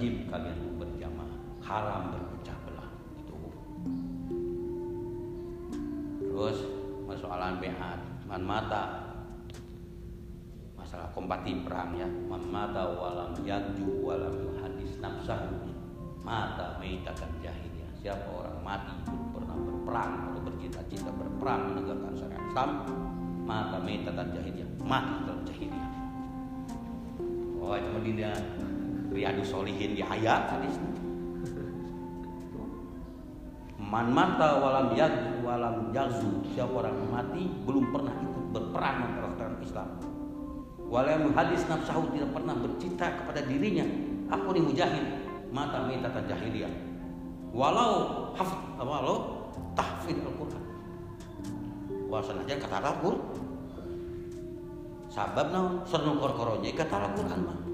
wajib kalian berjamaah haram berpecah belah itu terus persoalan beat man mata. Masalah kompati perang ya. Man mata walam yanju walam hadis nafsahu. Mata meitakan jahiliyah. Siapa orang mati belum pernah berperang atau bercita-cita berperang menegakkan syariat Islam mata meitakan jahiliyah. Mati dalam jahiliyah. Oh itu dia Riyadus Solihin di ayat hadis Man mata walam yag walam yazu siapa orang mati belum pernah ikut berperang mempertahankan Islam. Walam hadis nafsahu tidak pernah bercita kepada dirinya aku ini mujahid mata mitatan jahiliyah. Walau haf walau tahfid Al-Qur'an. Wasan aja kata Al-Qur'an. Sabab naon sernu kor-koronya kata Al-Qur'an mah.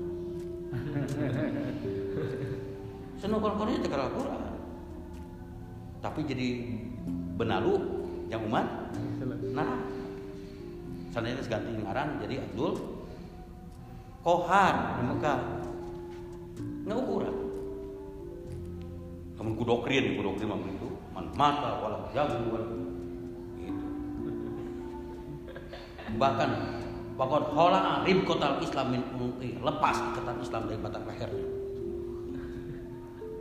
Sernu kor-koronya kata Al-Qur'an. Tapi jadi benalu yang umat nah sana ini ganti ngaran jadi Abdul Kohar di Mekah. Nggak ukuran kamu kudokrin kudokrin mah itu. Man mata walau jago gitu. bahkan bahkan hola rib kotal Islam min lepas ikatan Islam dari batang lehernya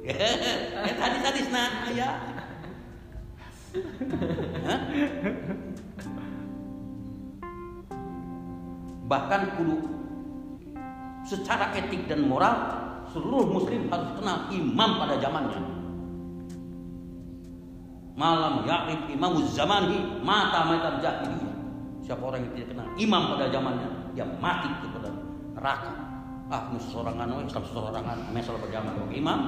ya tadi tadi nah ya Bahkan kudu secara etik dan moral seluruh muslim harus kenal imam pada zamannya. Malam ya'rif imamu zamani mata mata jahiliyah. Siapa orang yang tidak kenal imam pada zamannya, dia mati kepada neraka. Ah, mus sorangan we, Islam sorangan, mesal berjaman imam.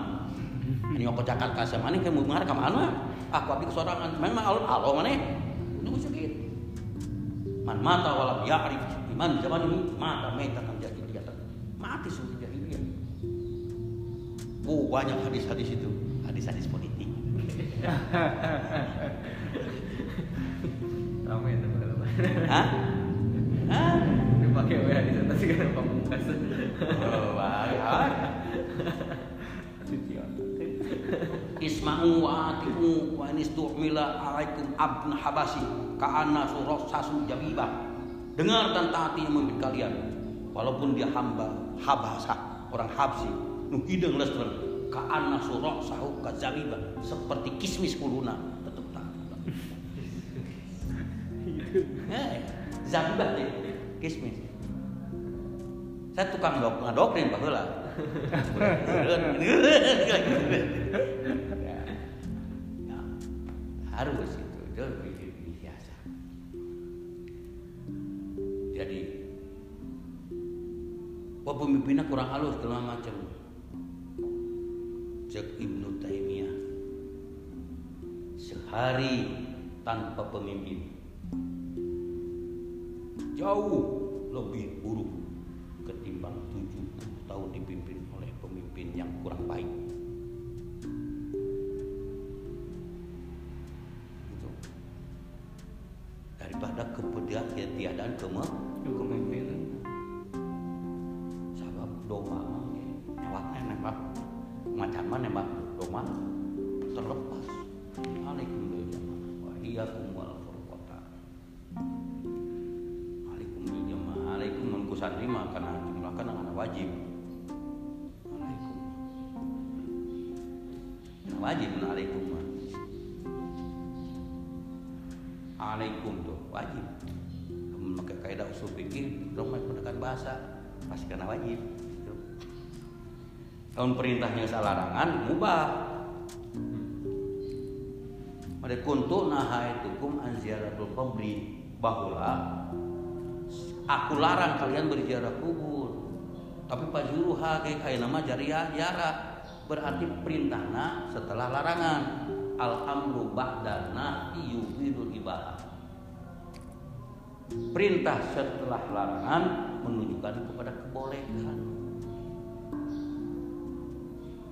Ini apa Jakarta sama ini kamu mengarah ke mana? Aku abdi kesorangan. Memang alun alo mana? Itu sakit. Man mata walam ya'rif iman zaman ini mata meta kan jahiliyah. Mati sudah jahiliyah. Oh banyak hadis-hadis itu, hadis-hadis politik. Itu Hah? Hah? Dipakai wa di sana sih kan pamungkas. Oh, banyak. Isma'u wa ati'u wa anistu'mila alaikum abn habasi ka'anna surah sasu jabibah. Dengar dan taati yang memimpin kalian. Walaupun dia hamba habasa, orang habsi. Nu hidung lestren. Ka'anna surah sahu kazabibah. Seperti kismis kuluna. Tetap taat. Zabibah deh. Kismis. Saya tukang dok ngadokrin baheula. Ya, harus itu itu lebih biasa jadi pemimpinnya kurang halus segala macam cek Ibnu Taimiyah sehari tanpa pemimpin jauh lebih buruk ketimbang 70 tahun dipimpin oleh pemimpin yang kurang baik. Itu. Daripada ketiadaan kepemimpinan. Sabab bahasa pasti karena wajib. Gitu. Kalau perintahnya salah larangan, mubah. Pada kuntu nahaitukum an ziyaratul qabri bahula aku larang kalian berziarah kubur. Tapi Pak Juruha kayak kayak nama jariah ziarah berarti perintahna setelah larangan. Alhamdulillah ba'da nahi yufidul ibadah. Perintah setelah larangan menunjukkan kepada kebolehan.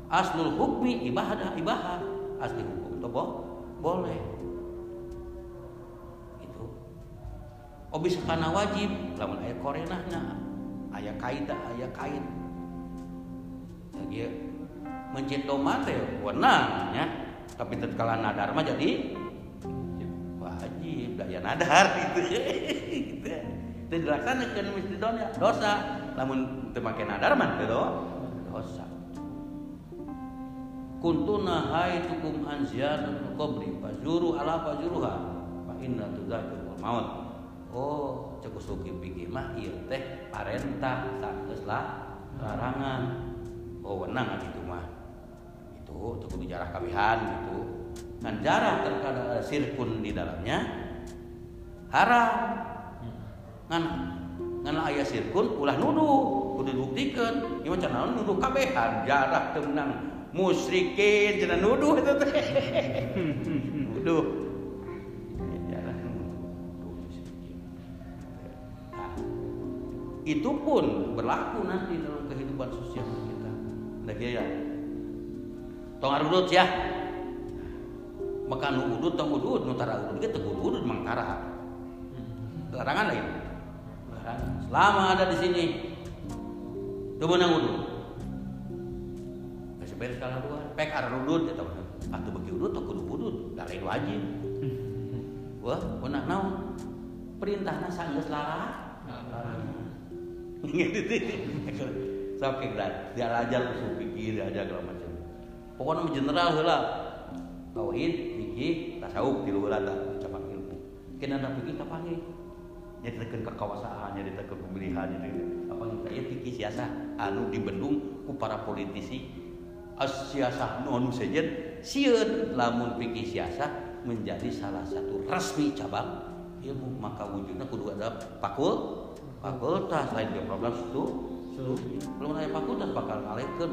Aslul hukmi ibadah ibadah. Asli hukum itu bo- boleh. Itu. Obis karena wajib, lamun aya korenahna, aya kaidah, aya kaid. Jadi mencit doma teh wenang ya tapi tatkala nadar mah jadi wajib daya nadar itu dilaksanakan mesti dosa dosa. Namun teu make nadar mah dosa. Kuntuna haitukum an ziyaratul qabri fazuru ala fazuruha fa inna tudzakirul maut. Oh cek usuki pikir mah ieu teh parentah sageus lah larangan. Oh wenang gitu mah. Itu kudu jarah kawihan gitu. Kan jarah terkadang sirkun di dalamnya. Haram ngan ngan aya sirkun ulah nuduh kudu dibuktikan ieu mah cenah nuduh kabehan jarah teu menang musyrikin cenah nuduh itu teh nuduh Nah, itu pun berlaku nanti dalam kehidupan sosial kita. Udah ya. Tong arudut ya. Maka nu udut tong udut, nu tara udut ge teu udut. Larangan lain. Larangan. Selama ada di sini teu meunang udut. Geus beres kala dua, pek arudut eta mah. Atuh beuki udut teu kudu udut, da lain wajib. Wah, beunang naon? Perintahna sanggeus larangan. Sok kira dia ajar usul pikir aja segala macam. Pokoknya general heula. Tauhid, fikih, tasawuf tilu tah cabang ilmu. Kena ada fikih kapangi? Nyaritakeun kekuasaan, nyaritakeun pemilihan, nyaritakeun apa kita ya fikih siasa anu dibendung ku para politisi siasah nu sejen sieun. Lamun fikih siasa menjadi salah satu resmi cabang ilmu maka wujudnya kudu ada fakul fakultas. Lain dia problem itu belum ada fakultas bakal ngalihkan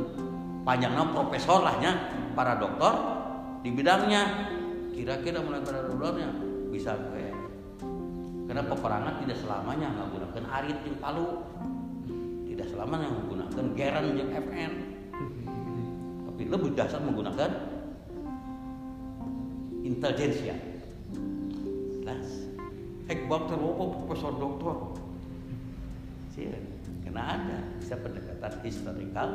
panjangnya profesor lahnya para dokter di bidangnya. Kira-kira mulai pada dokternya bisa gue karena peperangan tidak selamanya menggunakan arit yang palu. Tidak selamanya menggunakan geren yang FN tapi lebih dasar menggunakan intelijensia jelas. Hek dokter apa profesor dokter sih kena ada. Bisa pendekatan historical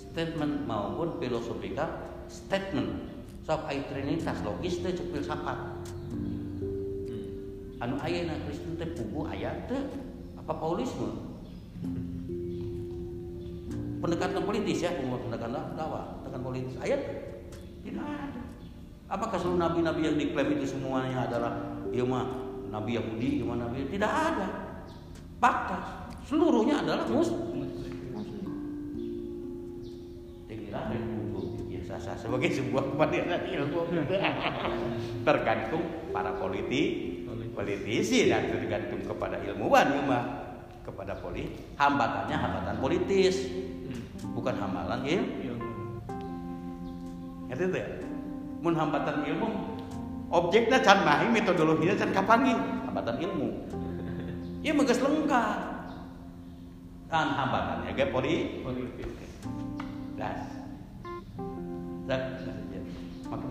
statement maupun filosofikal statement. Sok aya trinitas logis teh filsafat anu aya na Kristen teh pugu aya teh apa Paulisme? Pendekatan politis ya pendekatan dakwah pendekatan politis. Ayat tidak ada. Apakah seluruh nabi-nabi yang diklaim itu semuanya adalah ya mah nabi Yahudi ya mah nabi tidak ada. Fakta seluruhnya adalah muslim. Tinggal biasa sah sebagai sebuah kepaniran ilmu. Tergantung para politi politisi dan tergantung kepada ilmuwan ya mah kepada politik hambatannya hambatan politis bukan hambalan ilmu itu ya? Mun hambatan ilmu objeknya can mahi metodologinya can kapangi? Hambatan ilmu. Mah geus lengkap. Kan hambatannya ge poli politik gas. Dan Maka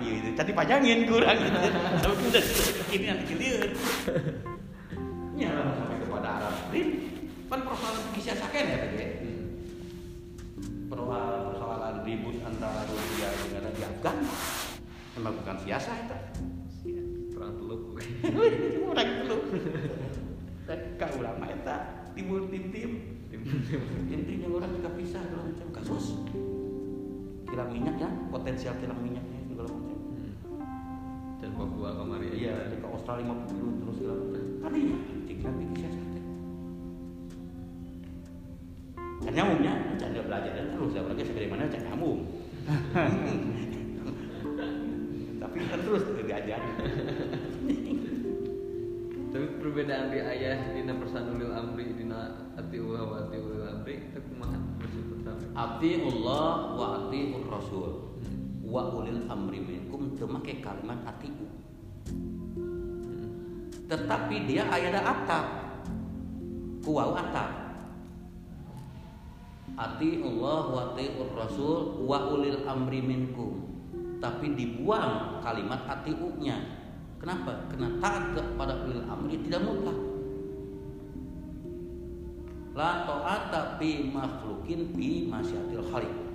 iya itu. Tadi pajangin kurang gitu. Tapi udah ini nanti keliru. Ya sampai kepada Arab Spring. Kan persoalan kisah saken ya tadi. Persoalan persoalan ribut antara Rusia dengan di Afgan. Memang bukan siasa itu. perang teluk Orang itu. Kak ulama eta timbul tim-tim intinya orang juga pisah segala macam kasus kilang minyak ya potensial kilang macam dan Papua kemarin iya ke Australia 50 dulu terus segala macam iya anjing tapi kisah sakit kan nyamumnya jangan dia belajar dan terus saya lagi segede mana jangan nyamum tapi kan terus diajar tapi perbedaan di ayah dina persanulil amri dina ati wa wa ati ulil amri itu kumaha? Maksud pertama? Ati Allah wa ati Rasul wa ulil amri minkum teu kalimat atiu tetapi dia aya da atap. Kuwau atap. Ati Allah wa ati Rasul wa ulil amri minkum. Tapi dibuang kalimat atiu-nya kenapa? karena taat kepada ulil amri tidak mutlak. La ta'ata fi makhlukin fi masyiatil khaliq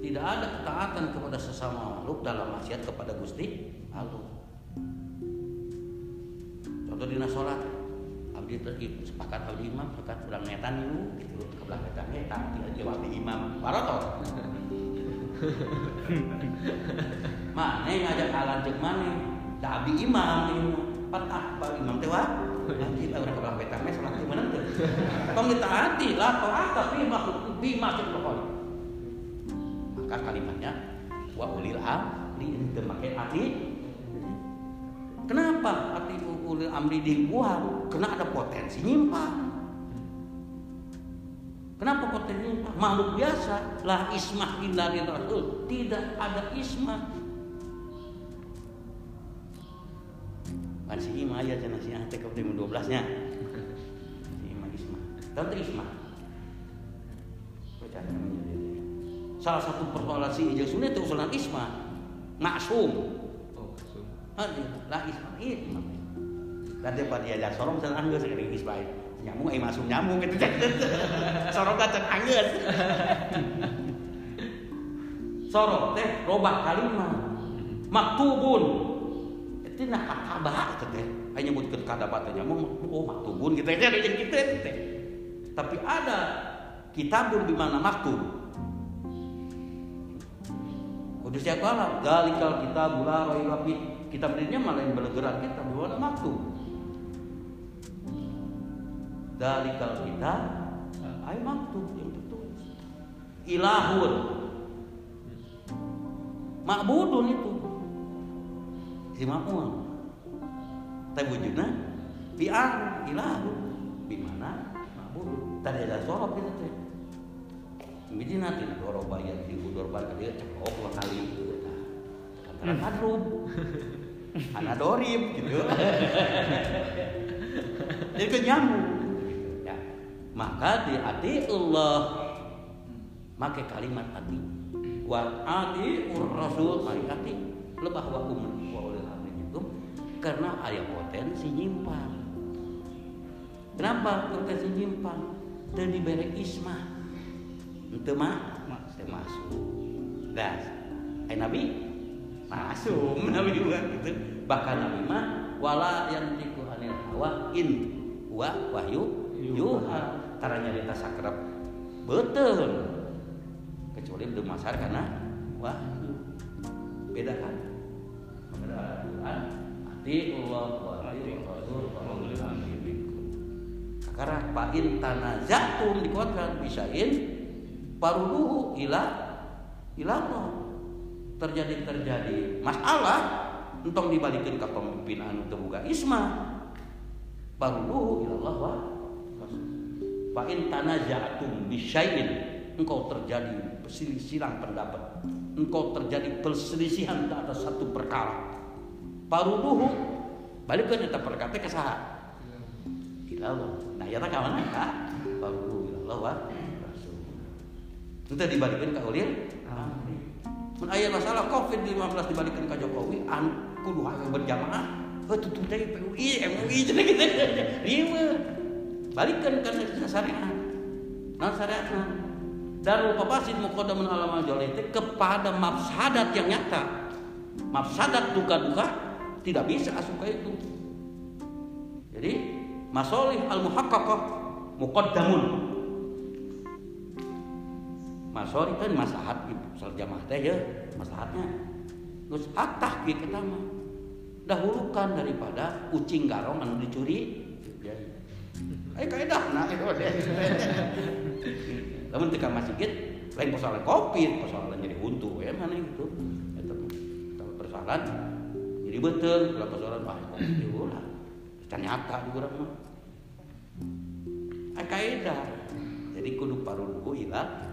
Tidak ada ketaatan kepada sesama makhluk dalam maksiat kepada Gusti Allah. Contoh dina salat, abdi sepakat abdi imam sepakat urang netan dulu gitu ke belah netan netan dia jawab imam baroto. Mana ngajak alat cek mana? Da abdi imam ini patah bagi imam teh wah. Nanti urang ke belah netan salat di mana? Tong ditaati lah taat tapi makhluk bi maksud pokoknya maka kalimatnya wa ulil amri itu pakai hati kenapa hati ulil amri dibuang? Karena ada potensi nyimpang kenapa potensi nyimpang makhluk biasa. Lah ismah illa rasul tidak ada ismah. Kan si Ima ya jangan si Ante ke 12 nya si Ima Ismah. Tante Ismah. Bacaan namanya salah satu persoalan si ijazah sunnah itu usulan isma. Maksum. Oh, lah isma. Isma dan dia pada diajak sorong dan anggus sekali isma. Nyamuk eh masuk nyamuk gitu. Sorong kacang anggus sorong teh robah kalimat maktubun. Itu nak katabah itu teh. Hanya nyebutkan kadabat teh nyamuk. Oh maktubun gitu. Ada yang gitu teh. Tapi ada kitabun di mana maktub Kudus siapa lah, galikal kita bula roi wapi kita berinya malah yang bergerak kita berwarna maktub. Galikal kita, ay maktub yang tertulis. Ilahun, makbudun itu, si makmul. Tapi wujudnya, biar ilahun, di mana makbudun. Tadi ada sorok kita nanti doro bayar di udor bayar dia cekok dua kali gitu. Antara kadrub, anak dorib gitu. Jadi nyambung. Ya. Maka di hati Allah make kalimat hati wa ati rasul mari hati lebah wa umur wa ulil amri karena ayat potensi nyimpang. Kenapa potensi nyimpang? Dan diberi ismah itu mah masuk. Das eh nabi? Masuk. Nabi juga gitu. Bahkan nabi mah wala yang diku anil hawa in wa wahyu yuha. Karena nyarita sakrab betul. Kecuali di masar karena wahyu. Beda kan? Beda. Kan hati Allah wa Rasul wa ulil amri minkum pa in tanazatum dikuatkan bisain paruduhu ila ilallah terjadi terjadi masalah entong dibalikin ke pemimpinan terbuka isma. Paruduhu ilallah wa fa in tanaza'tum bisyai'in engkau terjadi perselisihan pendapat. Engkau terjadi perselisihan ke atas satu perkara. Paruduhu balikan eta perkara ke saha. Ilallah nah ya tak kawan ka paruduhu ilallah wa itu dibalikin ke ulil Mun aya masalah Covid-19 dibalikin ke Jokowi an kudu hayang berjamaah. Heuh tutup teh PUI, MUI jadi gitu. Rieu. Balikeun kan syariat. Nah syariatna. Darul papasid muqaddamun ala majali kepada mafsadat yang nyata. Mafsadat duka-duka tidak bisa asup ke itu. Jadi masolih al muhaqqaqah muqaddamun masori kan maslahat sal jamaah teh ya maslahatnya. Terus atah gitu mah. Dahulukan daripada ucing garong anu dicuri. Ya eh kaedah nah lamun teu masjid lain persoalan covid persoalan jadi huntu ya mana gitu. Itu persoalan jadi betul kalau persoalan ah covid ulah ternyata di urang mah. Kaidah jadi kudu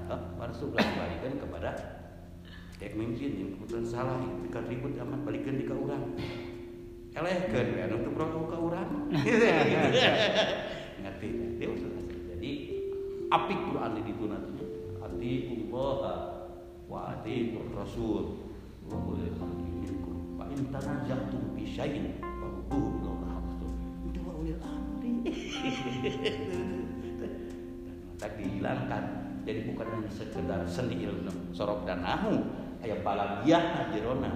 paruduhu ila Rasul balikan kepada kayak mimpin yang kebetulan salah ketika ribut amat balikan di ke orang elehkan ya untuk berapa ke orang ngerti dia jadi apik Quran di itu nanti ati Allah wa ati Rasul wa ulil amri minkum fa in tanaza'tum fi syai'in farudduhu ila Allah itu wa ulil amri. Tak dihilangkan jadi bukan hanya sekedar seni ilmu sorok dan nahu aya balagiah jerona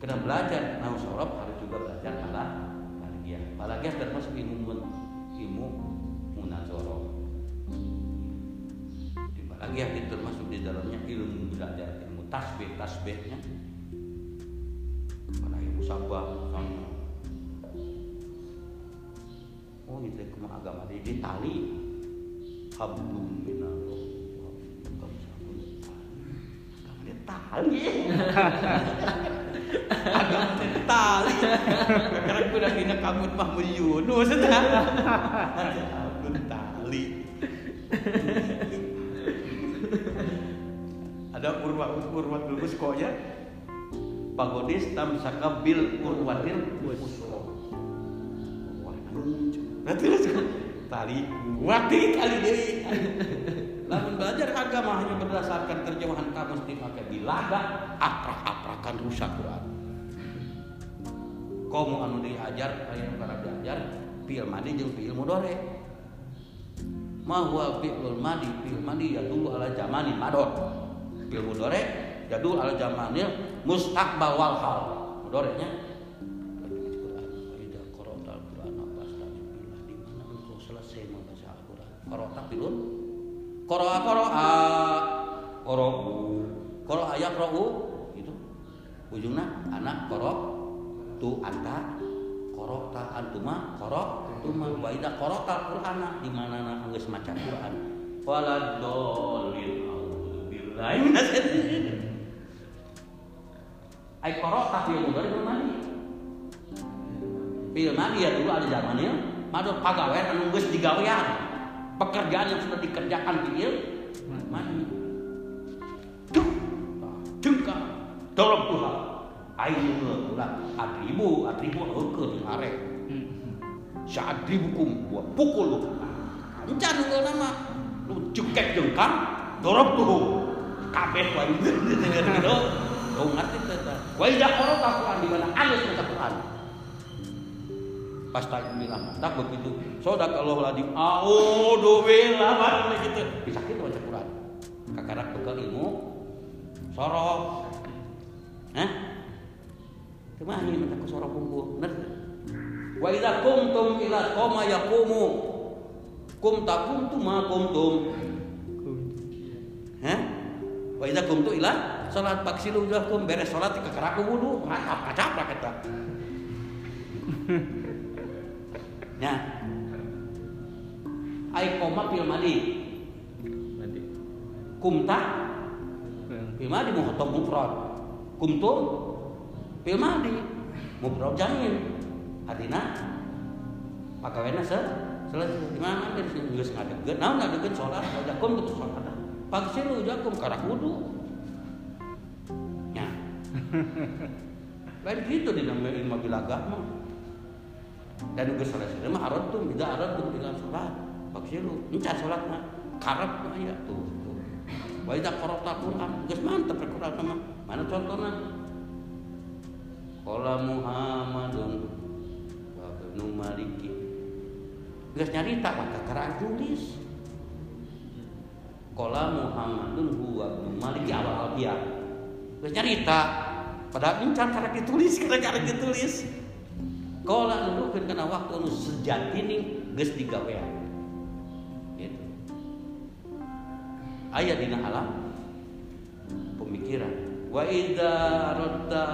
kena belajar nahu sorok harus juga belajar bala balagiah balagiah termasuk ilmu ilmu munazoroh di balagiah itu termasuk di dalamnya ilmu belajar ilmu tasbih tasbihnya. Pada ilmu sabah misalnya. Oh itu agama di tali hablum minallah di tali agama tali karena gue udah kena kabut Mahmud Yunus hablum tali ada urwa urwatul muskoya pagodis tamsaka bil urwatil wah lucu Nanti tali wati tali deui. Lamun belajar agama hanya berdasarkan terjemahan kamus dipakai bilaga, aprak-aprakan rusak Quran. Kamu anu diajar, aya para diajar, fi'il madi jeung fi'il mudhari. Ma huwa fi'il madi, fi'il madi ya dulu ala zamani mador. Fi'il mudhari ya dulu ala zamanil mustaqbal wal hal. Mudharinya Koroa koroa Koro'u Koro'a ya koro'u Itu Ujungnya anak korok Tu anta Korokta antuma Korok Tuma. Waida korokta Qur'ana Di mana anak Nggak semacam Qur'an. Waladolin Alhamdulillah Ay korokta Fil mudari Fil madi. Fil madi ya dulu ada zamannya Madur pagawai Anu geus digawean pekerjaan yang sudah dikerjakan di mandi. Duh jengka tolong Tuhan ayo ulah atribu atribu heukeun di are. Saadribukum buat pukul lu. Encan nunggu nama lu cekek jengkang dorok tuh. Kabeh wae. Gitu Kau ngerti teh. Wa idza qara'ta Qur'an di mana. Alus baca Qur'an. Pas tak bilang, tak begitu. Sodakallahu ladim. A'udzu billah baru gitu. Bisa gitu baca Quran. Kakarak bekal ilmu sorok. Hah? Ke mana ini ke sorok kumpul? Bener? Wa idza kumtum ila qoma yaqumu kum takum tu ma kumtum. Hah? Wa idza kumtu ila salat paksilu kum beres salat kakarak wudu ngacap kacap kita. Ya. Ai koma fil madi. Madi. Kumta fil madi muhatab mufrad. Kumtum fil madi. Mufrad jamin. Artinya pagawena se? Selesai di mana? Dari sini. Geus ngadegeun naon ngadegeun salat ada kum kudu salat pagsilu jakum karak wudu ya lain gitu di namanya ilmu dan juga selesai mah arad tuh tidak arad tuh dengan sholat. Baksilu encan sholat mah. Karep mah ya tuh tuh. Wa idza qara'ta Qur'an geus mantep Qur'an mah. Mana contohnya Qala Muhammadun ibnu Maliki. Geus nyarita maka karaan tulis Qala Muhammadun huwa ibnu Maliki awal alfiah geus nyarita padahal encan karek ditulis karek ditulis Kala nuduhkeun kana waktu anu sejatini geus digawean. Gitu. Aya dina alam pemikiran. Wa idza radda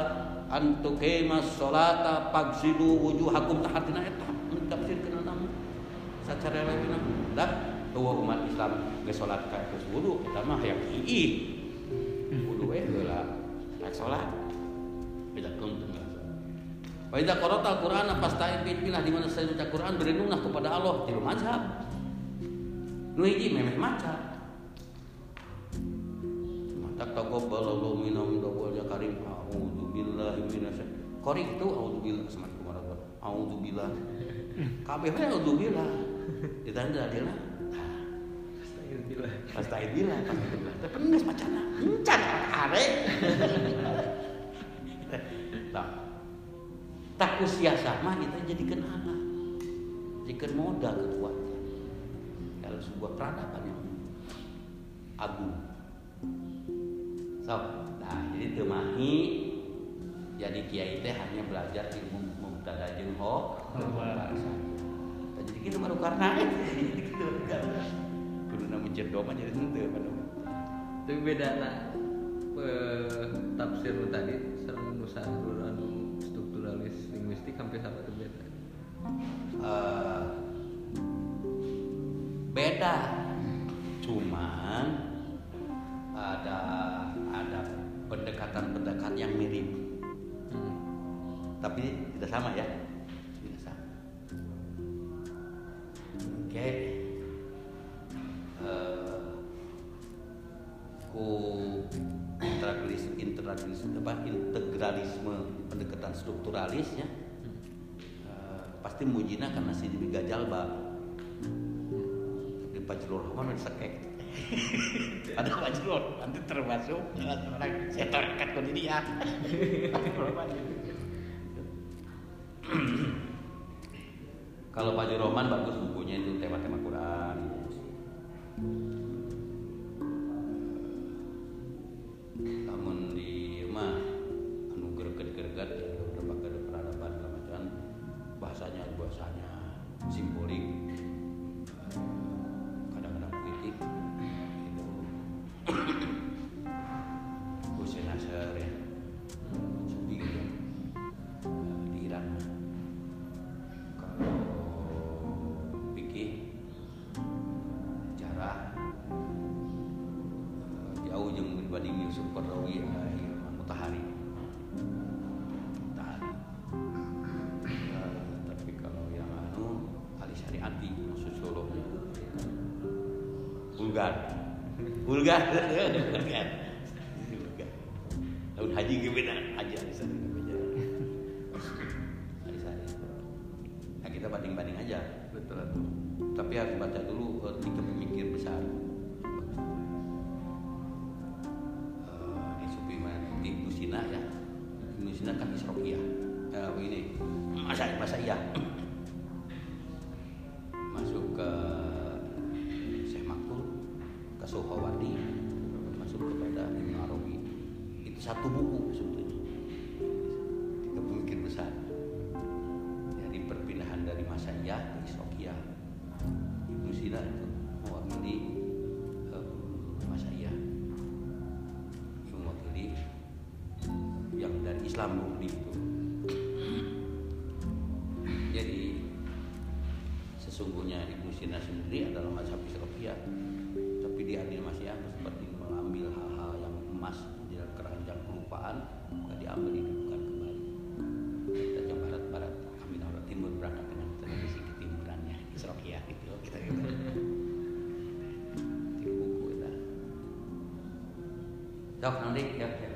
an tuqima sholata fagsilu wujuhakum tahatina eta tafsirkeun namun sacara lain dah tuwa umat Islam geus salat ka geus wudu eta mah hayang iih. Wudu we heula rek salat. Beda kuntung Wa idza qara'ta al-Qur'ana fasta'in billah di mana saya baca Quran berlindunglah kepada Allah tilu mazhab. Nu hiji memeh maca. Mata taqabbalallahu minna min ya karim. A'udzu billahi minasy Qori itu a'udzu billah sama kumaha A'udzu billah. Kabeh we a'udzu billah. Ditanda dia lah. Pasta'in billah, pasta'in billah. Tapi geus macana. Encan arek. Tah tak usia sama kita jadikan anak. Jadikan modal kekuatan. Dalam sebuah peradaban yang agung. So nah jadi temahi jadi kiai teh hanya belajar ilmu mubtada jeung ho. Jadi kitu baru karena jadi kitu karena kuduna mencendom aja jadi teu pada Tapi beda na tafsir tadi sareng nu hampir sama tuh beda. Eh, beda. Cuman ada ada pendekatan-pendekatan yang mirip. Hmm. tapi tidak sama ya? Tidak sama. Oke. Eh, ku integralisme integralisme apa integralisme pendekatan strukturalisnya eh, pasti mujina karena si Dewi Gajal ba Fajrul Rahman udah sekek ada Fajrul nanti termasuk orang saya terangkat ke dia. Kalau Pak Roman bagus bukunya itu tema-tema Quran. Vulgar. Vulgar. Vulgar. Tahun haji gimana haji Ali Syariati Ali Syariati nah kita banding-banding aja. Betul. Tapi harus baca dulu eh, tiga pemikir besar. Eh, di Supiman di Ibnu Sina ya. Ibnu Sina kan Isroqiyah eh, ini masa masa iya Dok, nanti ya, ya.